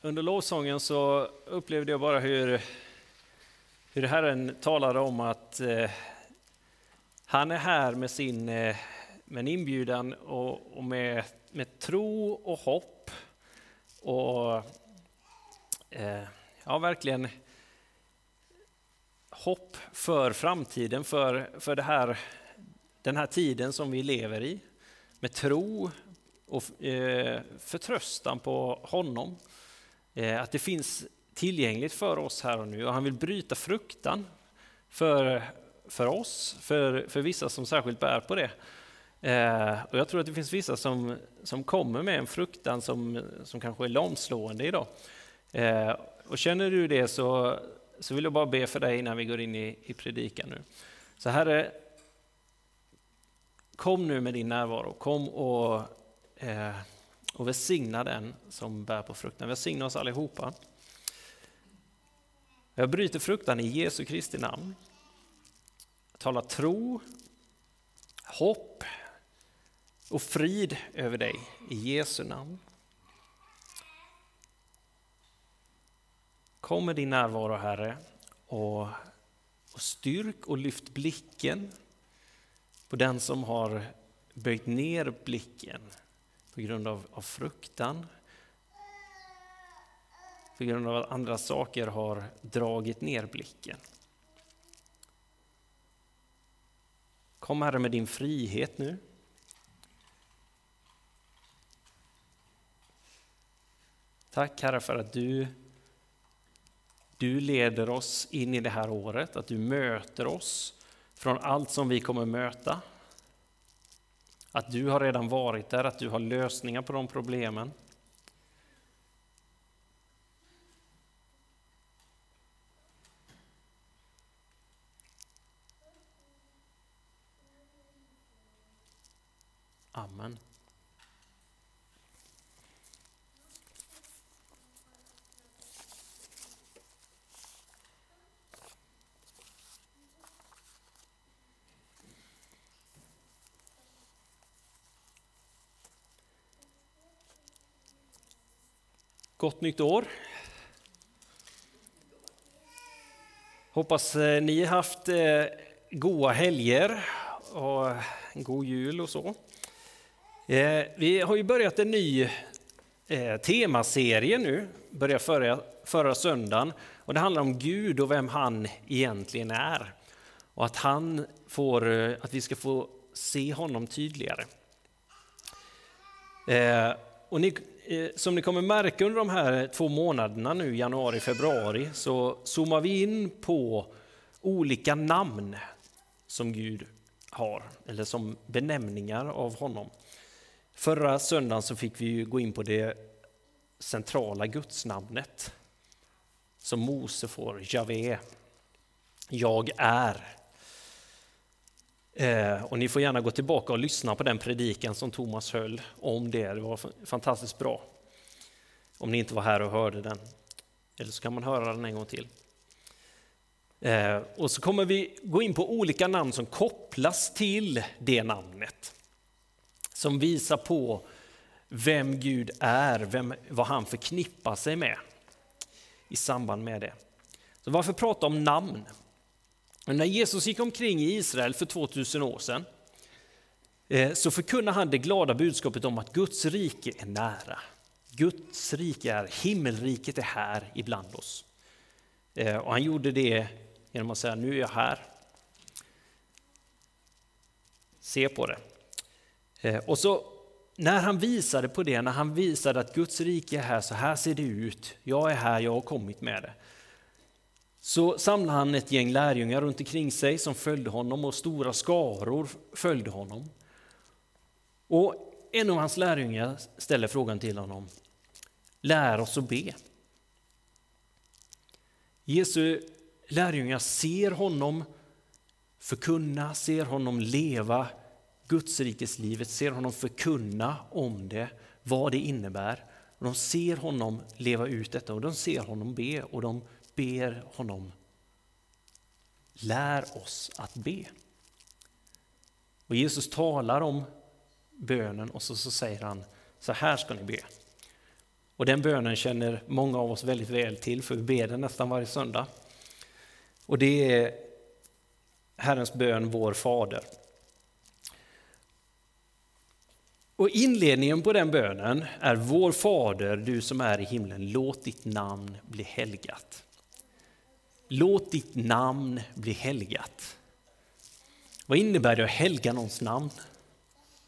Under lovsången så upplevde jag bara hur, hur Herren talade om att eh, han är här med sin eh, med en inbjudan och, och, med, med tro och hopp. Och eh, ja, verkligen hopp för framtiden, för, för det här, den här tiden som vi lever i. Med tro och eh, förtröstan på honom. Eh, att det finns tillgängligt för oss här och nu och han vill bryta fruktan för, för oss, för, för vissa som särskilt bär på det. Eh, och jag tror att det finns vissa som, som kommer med en fruktan som, som kanske är lamslående idag. Eh, och känner du det så, så vill jag bara be för dig innan vi går in i, i predikan nu. Så Herre, kom nu med din närvaro, kom och Eh, och välsigna den som bär på fruktan. Välsigna oss allihopa. Jag bryter fruktan i Jesu Kristi namn. Jag talar tro, hopp och frid över dig i Jesu namn. Kom med din närvaro Herre och, och styrk och lyft blicken på den som har böjt ner blicken på grund av, av fruktan, på grund av att andra saker har dragit ner blicken. Kom Herre med din frihet nu. Tack Herre för att du, du leder oss in i det här året, att du möter oss från allt som vi kommer möta. Att du har redan varit där, att du har lösningar på de problemen. Amen. Gott nytt år! Hoppas eh, ni har haft eh, goda helger och en god jul och så. Eh, vi har ju börjat en ny temaserie nu, började förra, förra söndagen. Och det handlar om Gud och vem han egentligen är. Och att, han får, att vi ska få se honom tydligare. Och ni Eh, som ni kommer märka under de här två månaderna nu, januari, februari, så zoomar vi in på olika namn som Gud har, eller som benämningar av honom. Förra söndagen så fick vi gå in på det centrala gudsnamnet som Mose får, Javé. Jag är. Eh, och ni får gärna gå tillbaka och lyssna på den predikan som Thomas höll om det. Det var fantastiskt bra. Om ni inte var här och hörde den. Eller så kan man höra den en gång till. Eh, och så kommer vi gå in på olika namn som kopplas till det namnet. Som visar på vem Gud är, vem, vad han förknippar sig med i samband med det. Så varför prata om namn? Men när Jesus gick omkring i Israel för 2000 år sedan eh, så förkunnade han det glada budskapet om att Guds rike är nära. Guds rike är, himmelriket är här ibland oss. Eh, och han gjorde det genom att säga, nu är jag här. Se på det. Eh, och så när han visade på det, när han visade att Guds rike är här, så här ser det ut, jag är här, jag har kommit med det så samlade han ett gäng lärjungar runt omkring sig som följde honom och stora skaror följde honom. Och en av hans lärjungar ställer frågan till honom. Lär oss att be. Jesu lärjungar ser honom förkunna, ser honom leva Gudsrikeslivet, ser honom förkunna om det, vad det innebär. Och de ser honom leva ut detta och de ser honom be och de ber honom, lär oss att be. Och Jesus talar om bönen och så, så säger han, så här ska ni be. Och den bönen känner många av oss väldigt väl till, för vi ber den nästan varje söndag. Och det är Herrens bön, vår Fader. Och inledningen på den bönen är Vår Fader, du som är i himlen, låt ditt namn bli helgat. Låt ditt namn bli helgat. Vad innebär det att helga någons namn?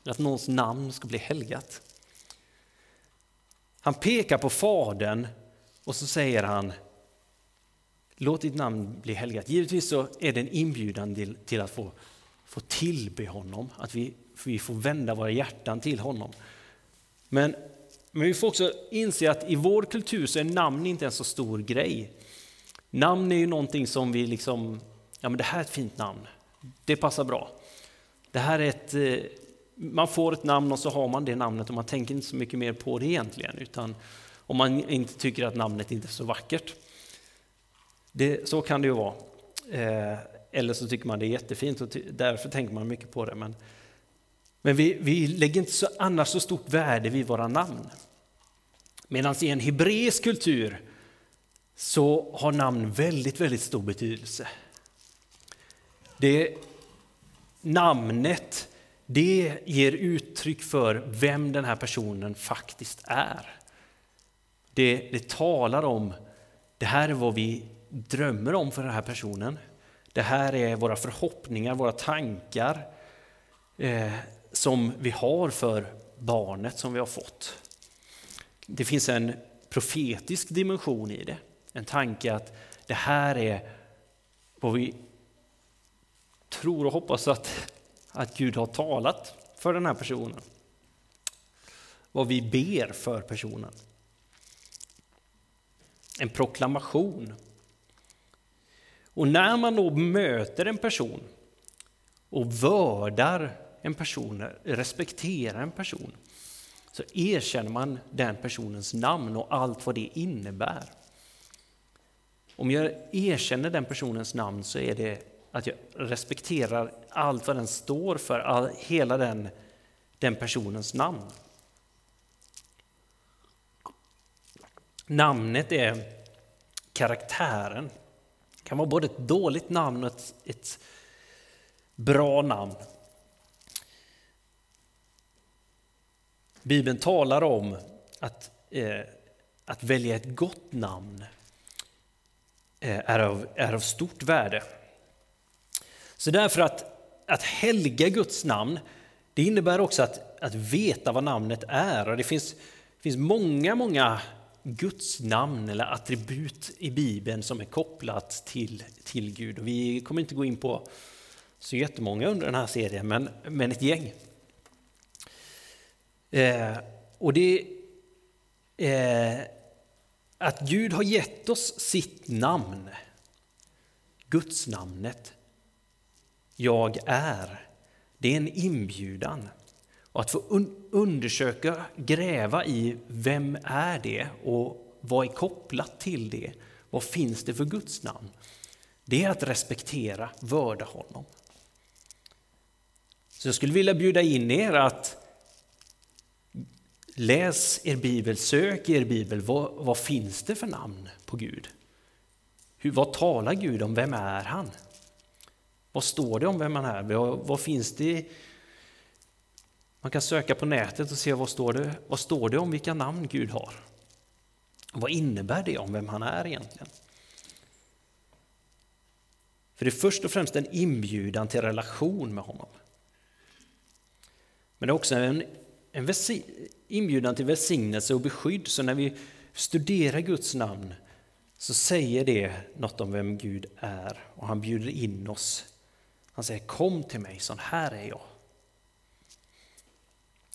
Att någons namn ska bli helgat. Han pekar på Fadern och så säger han Låt ditt namn bli helgat. Givetvis så är det en inbjudan till, till att få, få tillbe honom, att vi, vi får vända våra hjärtan till honom. Men, men vi får också inse att i vår kultur så är namn inte en så stor grej. Namn är ju någonting som vi liksom, ja men det här är ett fint namn, det passar bra. Det här är ett, eh, man får ett namn och så har man det namnet och man tänker inte så mycket mer på det egentligen, utan om man inte tycker att namnet inte är så vackert. Det, så kan det ju vara. Eh, eller så tycker man det är jättefint och därför tänker man mycket på det. Men, men vi, vi lägger inte så, annars så stort värde vid våra namn. Medan i en hebreisk kultur så har namn väldigt, väldigt stor betydelse. Det, namnet det ger uttryck för vem den här personen faktiskt är. Det, det talar om, det här är vad vi drömmer om för den här personen. Det här är våra förhoppningar, våra tankar eh, som vi har för barnet som vi har fått. Det finns en profetisk dimension i det. En tanke att det här är vad vi tror och hoppas att, att Gud har talat för den här personen. Vad vi ber för personen. En proklamation och när man då möter en person och vördar en person, respekterar en person, så erkänner man den personens namn och allt vad det innebär. Om jag erkänner den personens namn så är det att jag respekterar allt vad den står för, all, hela den, den personens namn. Namnet är karaktären det kan vara både ett dåligt namn och ett, ett bra namn. Bibeln talar om att, eh, att välja ett gott namn Eh, är, av, är av stort värde. Så därför att, att helga Guds namn, det innebär också att, att veta vad namnet är. Och det finns, finns många, många Guds namn eller attribut i Bibeln som är kopplat till, till Gud. Och vi kommer inte gå in på så jättemånga under den här serien, men, men ett gäng. Eh, och det eh, att Gud har gett oss sitt namn, Guds namnet. Jag är. Det är en inbjudan. Och att få undersöka, gräva i vem är det och vad är kopplat till det? Vad finns det för Guds namn? Det är att respektera, vörda honom. Så jag skulle vilja bjuda in er att läs er bibel, sök er bibel. Vad, vad finns det för namn på Gud? Hur, vad talar Gud om? Vem är han? Vad står det om vem han är? Vad, vad finns det man kan söka på nätet och se vad står det, vad står det om vilka namn Gud har. Vad innebär det om vem han är egentligen? För det är först och främst en inbjudan till relation med honom. Men det är också en, en inbjudan till välsignelse och beskydd. Så när vi studerar Guds namn så säger det något om vem Gud är och han bjuder in oss. Han säger kom till mig, sån här är jag.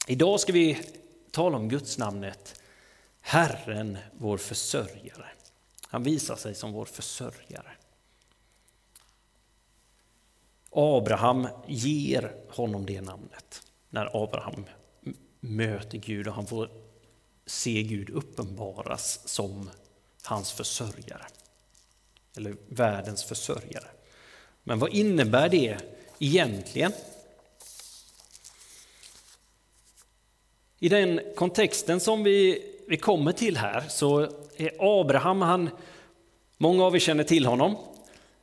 Idag ska vi tala om Guds namnet Herren, vår försörjare. Han visar sig som vår försörjare. Abraham ger honom det namnet när Abraham möter Gud och han får se Gud uppenbaras som hans försörjare. Eller världens försörjare. Men vad innebär det egentligen? I den kontexten som vi, vi kommer till här så är Abraham, han, många av er känner till honom.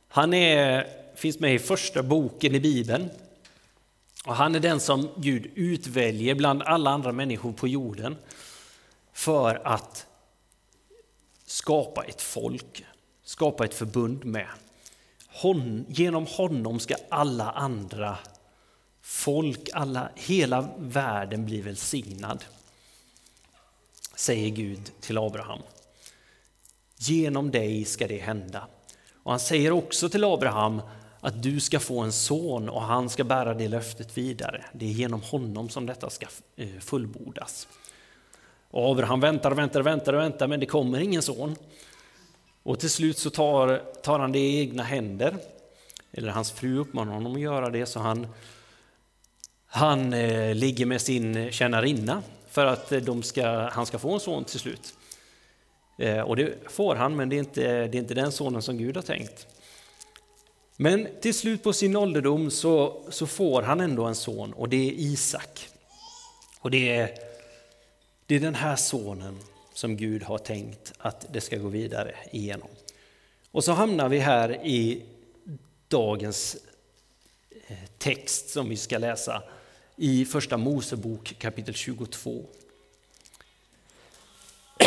Han är, finns med i första boken i Bibeln. Och han är den som Gud utväljer bland alla andra människor på jorden för att skapa ett folk, skapa ett förbund med. Hon, genom honom ska alla andra folk, alla, hela världen bli välsignad. Säger Gud till Abraham. Genom dig ska det hända. Och han säger också till Abraham att du ska få en son och han ska bära det löftet vidare. Det är genom honom som detta ska eh, fullbordas. Och Abraham väntar och väntar och väntar och väntar men det kommer ingen son. Och till slut så tar, tar han det i egna händer. Eller hans fru uppmanar honom att göra det så han, han eh, ligger med sin tjänarinna för att eh, de ska, han ska få en son till slut. Eh, och det får han, men det är, inte, det är inte den sonen som Gud har tänkt. Men till slut på sin ålderdom så, så får han ändå en son och det är Isak. Och det är, det är den här sonen som Gud har tänkt att det ska gå vidare igenom. Och så hamnar vi här i dagens eh, text som vi ska läsa i Första Mosebok kapitel 22.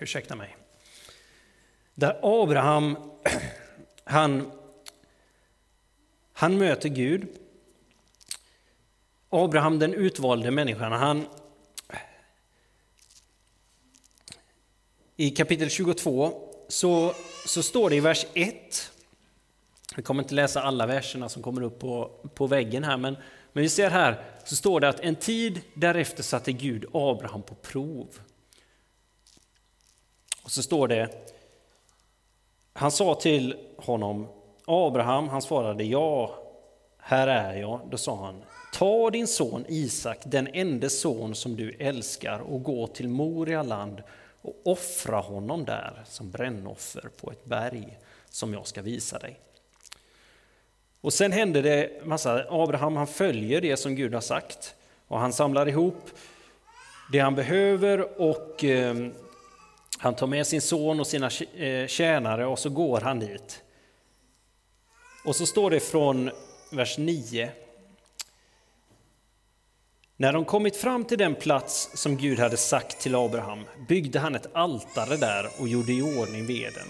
Ursäkta mig. Där Abraham, han, han möter Gud. Abraham, den utvalde människan, han, I kapitel 22 så, så står det i vers 1, vi kommer inte läsa alla verserna som kommer upp på, på väggen här, men, men vi ser här så står det att en tid därefter satte Gud Abraham på prov. Och så står det, han sa till honom, Abraham, han svarade ja, här är jag. Då sa han, ta din son Isak, den enda son som du älskar och gå till Moria land och offra honom där som brännoffer på ett berg som jag ska visa dig. Och sen hände det massa, Abraham han följer det som Gud har sagt och han samlar ihop det han behöver och eh, han tar med sin son och sina eh, tjänare och så går han dit. Och så står det från vers 9 när de kommit fram till den plats som Gud hade sagt till Abraham byggde han ett altare där och gjorde i ordning veden.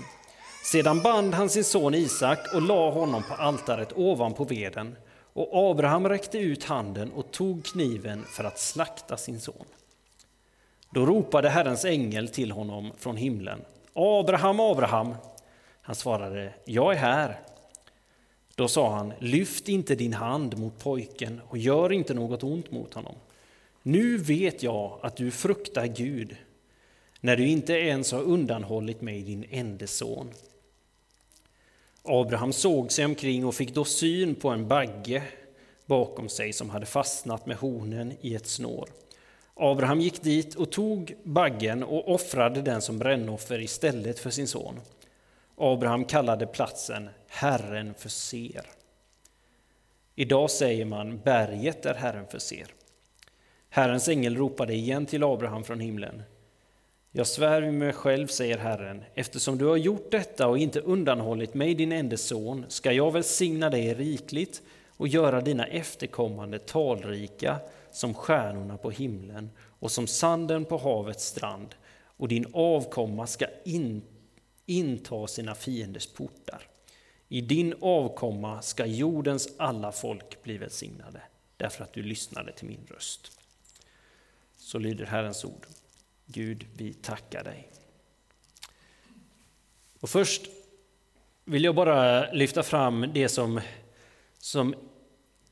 Sedan band han sin son Isak och la honom på altaret ovanpå veden och Abraham räckte ut handen och tog kniven för att slakta sin son. Då ropade Herrens ängel till honom från himlen. Abraham, Abraham! Han svarade, jag är här. Då sa han, lyft inte din hand mot pojken och gör inte något ont mot honom. Nu vet jag att du fruktar Gud, när du inte ens har undanhållit mig din enda son. Abraham såg sig omkring och fick då syn på en bagge bakom sig som hade fastnat med hornen i ett snår. Abraham gick dit och tog baggen och offrade den som brännoffer istället för sin son. Abraham kallade platsen Herren förser. Idag säger man berget där Herren förser. Herrens ängel ropade igen till Abraham från himlen. Jag svär vid mig själv, säger Herren, eftersom du har gjort detta och inte undanhållit mig, din enda son, ska jag välsigna dig rikligt och göra dina efterkommande talrika som stjärnorna på himlen och som sanden på havets strand, och din avkomma ska in, inta sina fienders portar. I din avkomma ska jordens alla folk bli välsignade, därför att du lyssnade till min röst. Så lyder Herrens ord. Gud, vi tackar dig. Och först vill jag bara lyfta fram det som, som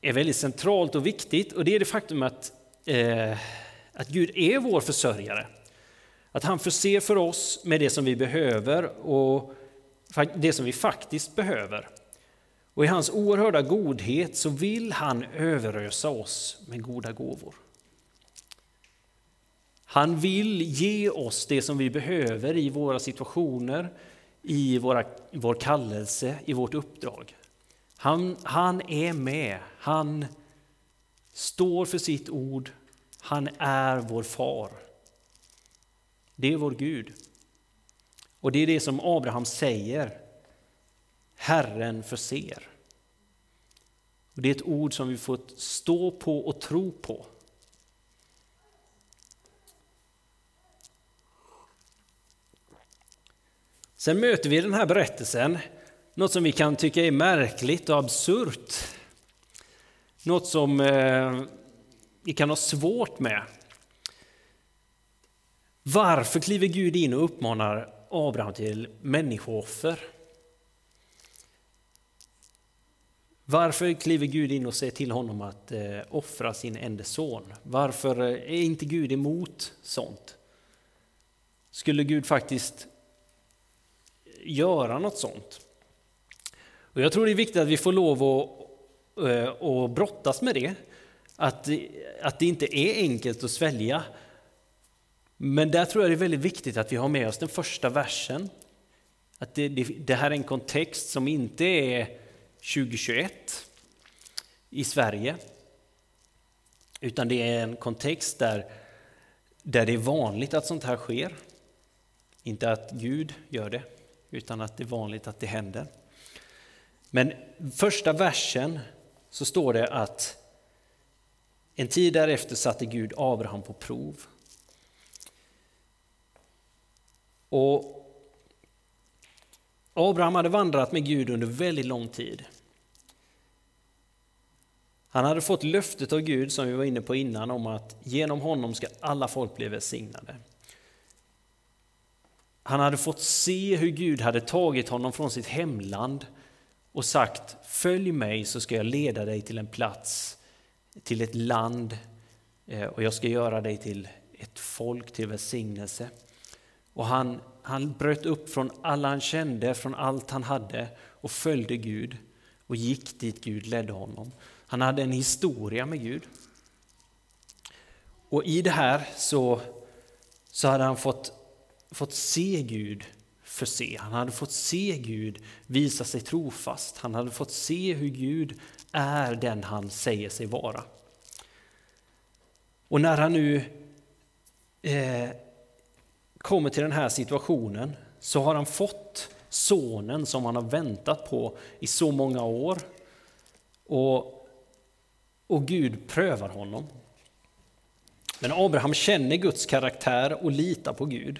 är väldigt centralt och viktigt och det är det faktum att, eh, att Gud är vår försörjare. Att han förser för oss med det som vi behöver och det som vi faktiskt behöver. Och i hans oerhörda godhet så vill han överösa oss med goda gåvor. Han vill ge oss det som vi behöver i våra situationer, i våra, vår kallelse, i vårt uppdrag. Han, han är med, han står för sitt ord, han är vår far. Det är vår Gud. Och det är det som Abraham säger. Herren förser. Och det är ett ord som vi får stå på och tro på. Sen möter vi den här berättelsen något som vi kan tycka är märkligt och absurt. Något som eh, vi kan ha svårt med. Varför kliver Gud in och uppmanar Abraham till människooffer? Varför kliver Gud in och säger till honom att eh, offra sin enda son? Varför eh, är inte Gud emot sånt? Skulle Gud faktiskt göra något sånt? Och jag tror det är viktigt att vi får lov att, eh, att brottas med det. Att, att det inte är enkelt att svälja. Men där tror jag det är väldigt viktigt att vi har med oss den första versen. Att det, det, det här är en kontext som inte är 2021 i Sverige. Utan det är en kontext där, där det är vanligt att sånt här sker. Inte att Gud gör det, utan att det är vanligt att det händer. Men första versen så står det att en tid därefter satte Gud Abraham på prov. Och Abraham hade vandrat med Gud under väldigt lång tid. Han hade fått löftet av Gud, som vi var inne på innan, om att genom honom ska alla folk bli välsignade. Han hade fått se hur Gud hade tagit honom från sitt hemland och sagt följ mig så ska jag leda dig till en plats, till ett land eh, och jag ska göra dig till ett folk till välsignelse. Och han, han bröt upp från alla han kände, från allt han hade och följde Gud och gick dit Gud ledde honom. Han hade en historia med Gud. Och i det här så, så hade han fått, fått se Gud förse. Han hade fått se Gud visa sig trofast. Han hade fått se hur Gud är den han säger sig vara. Och när han nu eh, kommer till den här situationen så har han fått sonen som han har väntat på i så många år. Och, och Gud prövar honom. Men Abraham känner Guds karaktär och litar på Gud.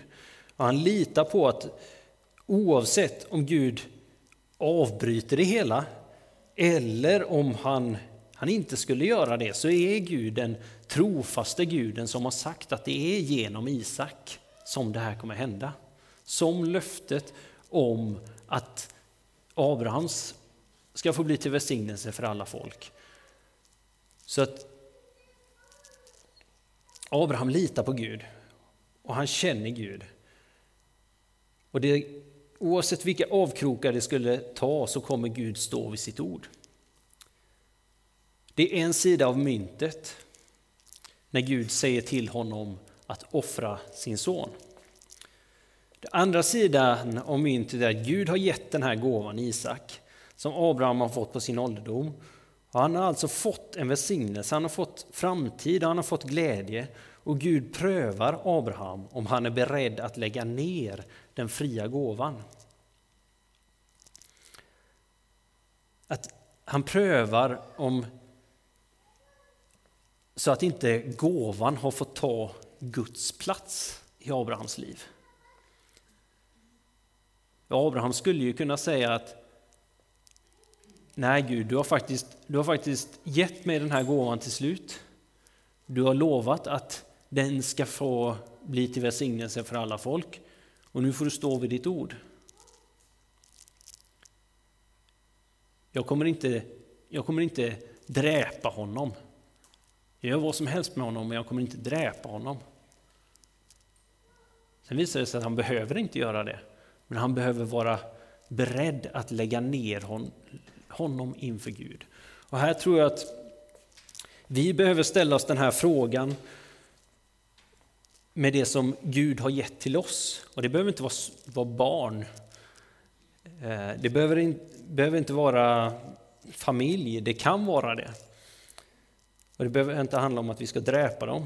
Och han litar på att oavsett om Gud avbryter det hela eller om han, han inte skulle göra det så är Gud den trofaste guden som har sagt att det är genom Isak som det här kommer hända. Som löftet om att Abrahams ska få bli till välsignelse för alla folk. Så att Abraham litar på Gud och han känner Gud. Och det, oavsett vilka avkrokar det skulle ta så kommer Gud stå vid sitt ord. Det är en sida av myntet när Gud säger till honom att offra sin son. Den andra sidan av myntet är att Gud har gett den här gåvan Isak som Abraham har fått på sin ålderdom. Han har alltså fått en välsignelse, han har fått framtid, han har fått glädje och Gud prövar Abraham om han är beredd att lägga ner den fria gåvan. Att han prövar om så att inte gåvan har fått ta Guds plats i Abrahams liv. Abraham skulle ju kunna säga att Nej Gud, du har, faktiskt, du har faktiskt gett mig den här gåvan till slut. Du har lovat att den ska få bli till välsignelse för alla folk. Och nu får du stå vid ditt ord. Jag kommer inte, jag kommer inte dräpa honom. Jag gör vad som helst med honom, men jag kommer inte dräpa honom. Sen visar det sig att han behöver inte göra det. Men han behöver vara beredd att lägga ner honom inför Gud. Och här tror jag att vi behöver ställa oss den här frågan med det som Gud har gett till oss. Och det behöver inte vara, vara barn. Eh, det behöver, in, behöver inte vara familj, det kan vara det. Och det behöver inte handla om att vi ska dräpa dem.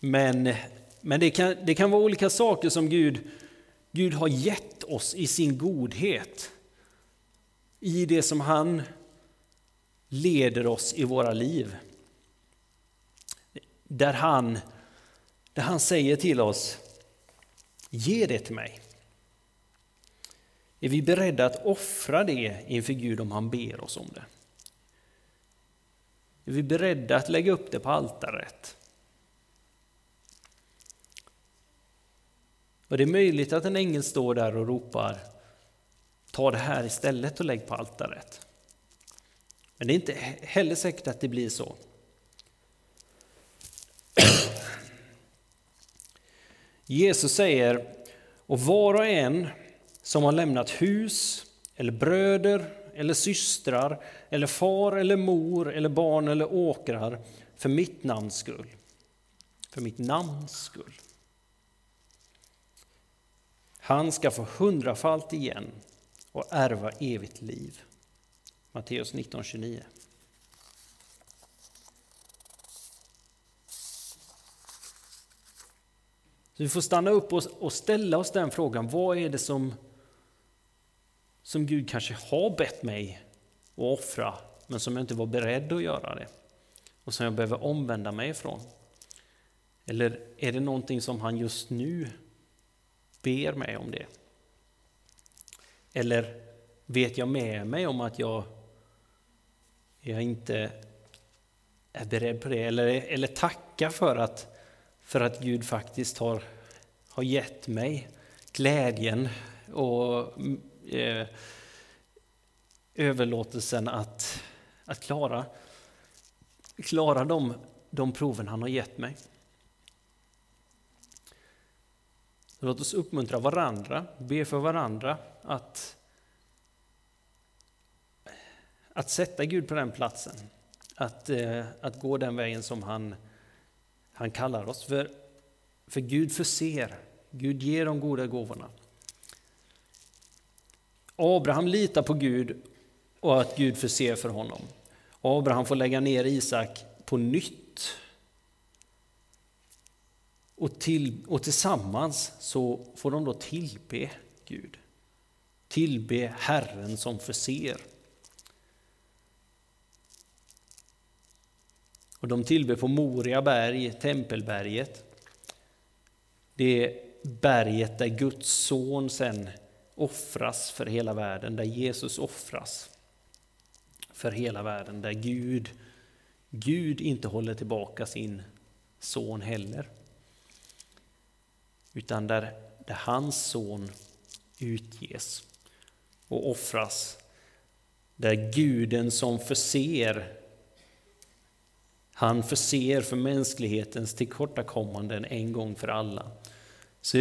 Men, men det, kan, det kan vara olika saker som Gud, Gud har gett oss i sin godhet. I det som han leder oss i våra liv. Där han, där han säger till oss, ge det till mig. Är vi beredda att offra det inför Gud om han ber oss om det? Är vi beredda att lägga upp det på altaret? Och det är möjligt att en ängel står där och ropar Ta det här istället och lägg på altaret. Men det är inte heller säkert att det blir så. Jesus säger, och var och en som har lämnat hus, eller bröder, eller systrar, eller far eller mor, eller barn eller åkrar, för mitt namns skull. För mitt namns skull. Han ska få hundrafalt igen och ärva evigt liv. Matteus 19.29. Så vi får stanna upp och ställa oss den frågan, vad är det som, som Gud kanske har bett mig att offra, men som jag inte var beredd att göra det? Och som jag behöver omvända mig ifrån? Eller är det någonting som han just nu ber mig om det? Eller vet jag med mig om att jag, jag inte är beredd på det? Eller, eller tacka för att, för att Gud faktiskt har, har gett mig glädjen och eh, överlåtelsen att, att klara, klara de, de proven han har gett mig. Låt oss uppmuntra varandra, be för varandra att, att sätta Gud på den platsen. Att, eh, att gå den vägen som han, han kallar oss. För, för Gud förser, Gud ger de goda gåvorna. Abraham litar på Gud och att Gud förser för honom. Abraham får lägga ner Isak på nytt och, till, och tillsammans så får de då tillbe Gud. Tillbe Herren som förser. Och de tillber på Moria berg, Tempelberget. Det berget där Guds son sen offras för hela världen, där Jesus offras för hela världen, där Gud, Gud inte håller tillbaka sin son heller utan där, där hans son utges och offras. Där guden som förser, han förser för mänsklighetens tillkortakommanden en gång för alla. Så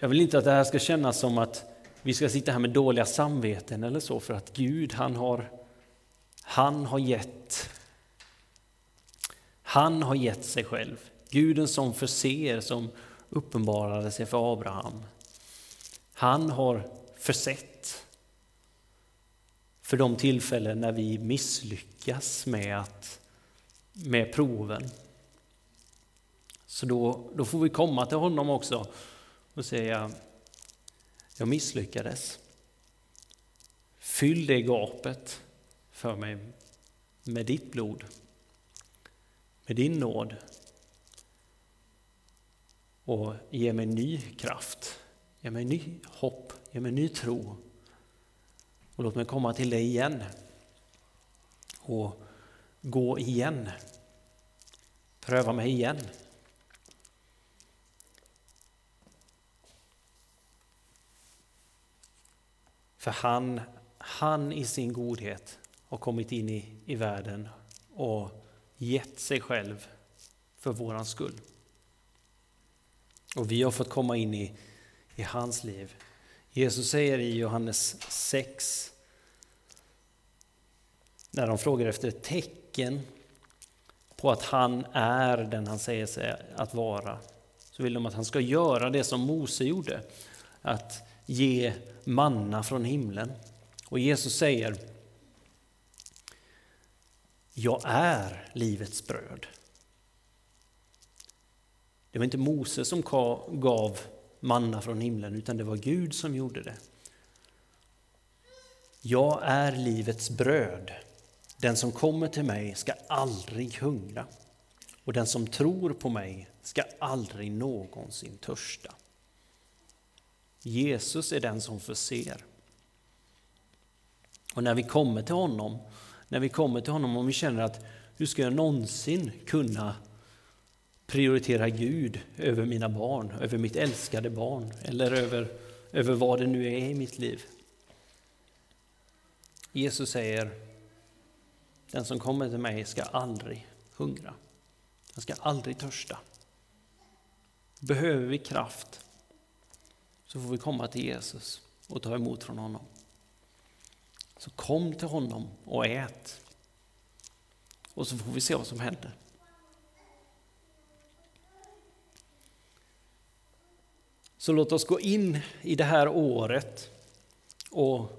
jag, vill inte att det här ska kännas som att vi ska sitta här med dåliga samveten eller så, för att Gud han har, han har gett han har gett sig själv. Guden som förser, som uppenbarade sig för Abraham. Han har försett för de tillfällen när vi misslyckas med, att, med proven. Så då, då får vi komma till honom också och säga, jag misslyckades. Fyll det gapet för mig med ditt blod, med din nåd, och ge mig ny kraft, ge mig ny hopp, ge mig ny tro. Och låt mig komma till dig igen och gå igen. Pröva mig igen. För han, han i sin godhet har kommit in i, i världen och gett sig själv för våran skull. Och vi har fått komma in i, i hans liv. Jesus säger i Johannes 6, när de frågar efter ett tecken på att han är den han säger sig att vara, så vill de att han ska göra det som Mose gjorde, att ge manna från himlen. Och Jesus säger, jag är livets bröd. Det var inte Mose som gav manna från himlen, utan det var Gud som gjorde det. Jag är livets bröd. Den som kommer till mig ska aldrig hungra och den som tror på mig ska aldrig någonsin törsta. Jesus är den som förser. Och när vi kommer till honom, när vi kommer till honom och vi känner att hur ska jag någonsin kunna prioritera Gud över mina barn, över mitt älskade barn eller över, över vad det nu är i mitt liv. Jesus säger, den som kommer till mig ska aldrig hungra. Den ska aldrig törsta. Behöver vi kraft så får vi komma till Jesus och ta emot från honom. Så kom till honom och ät. Och så får vi se vad som händer. Så låt oss gå in i det här året och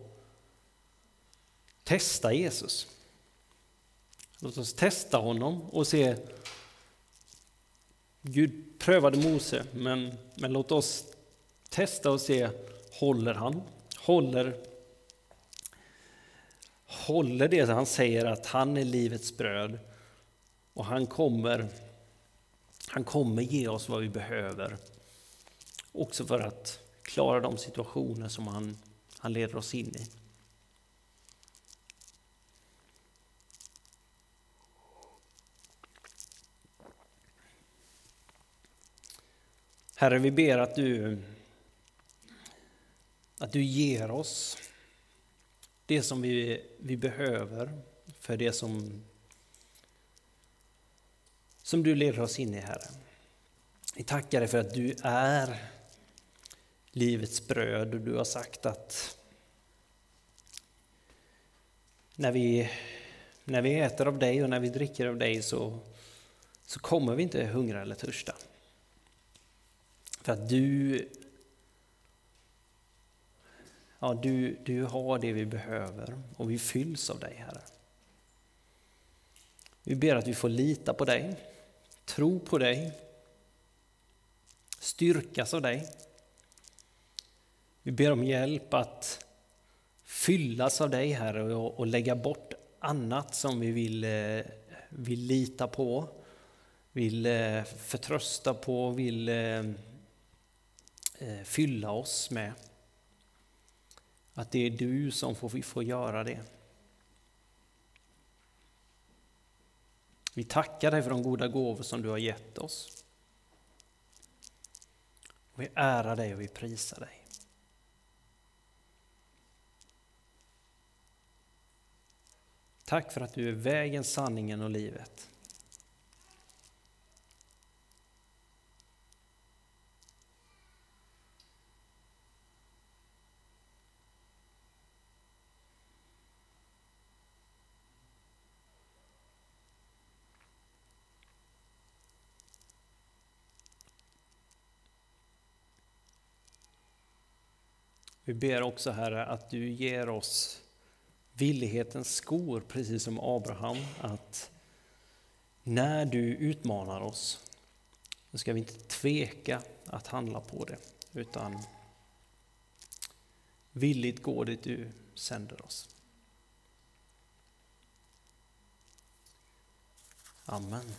testa Jesus. Låt oss testa honom och se. Gud prövade Mose, men, men låt oss testa och se, håller han? Håller, håller det han säger att han är livets bröd och han kommer, han kommer ge oss vad vi behöver. Också för att klara de situationer som han, han leder oss in i. Herre, vi ber att du, att du ger oss det som vi, vi behöver för det som, som du leder oss in i, Herre. Vi tackar dig för att du är livets bröd och du har sagt att när vi, när vi äter av dig och när vi dricker av dig så, så kommer vi inte hungra eller törsta. För att du, ja, du, du har det vi behöver och vi fylls av dig, Herre. Vi ber att vi får lita på dig, tro på dig, styrkas av dig. Vi ber om hjälp att fyllas av dig, Herre, och, och lägga bort annat som vi vill, eh, vill lita på, vill eh, förtrösta på, vill eh, Eh, fylla oss med. Att det är du som får, vi får göra det. Vi tackar dig för de goda gåvor som du har gett oss. Vi ärar dig och vi prisar dig. Tack för att du är vägen, sanningen och livet. Ber också Herre att du ger oss villighetens skor, precis som Abraham, att när du utmanar oss, så ska vi inte tveka att handla på det, utan villigt gå dit du sänder oss. Amen.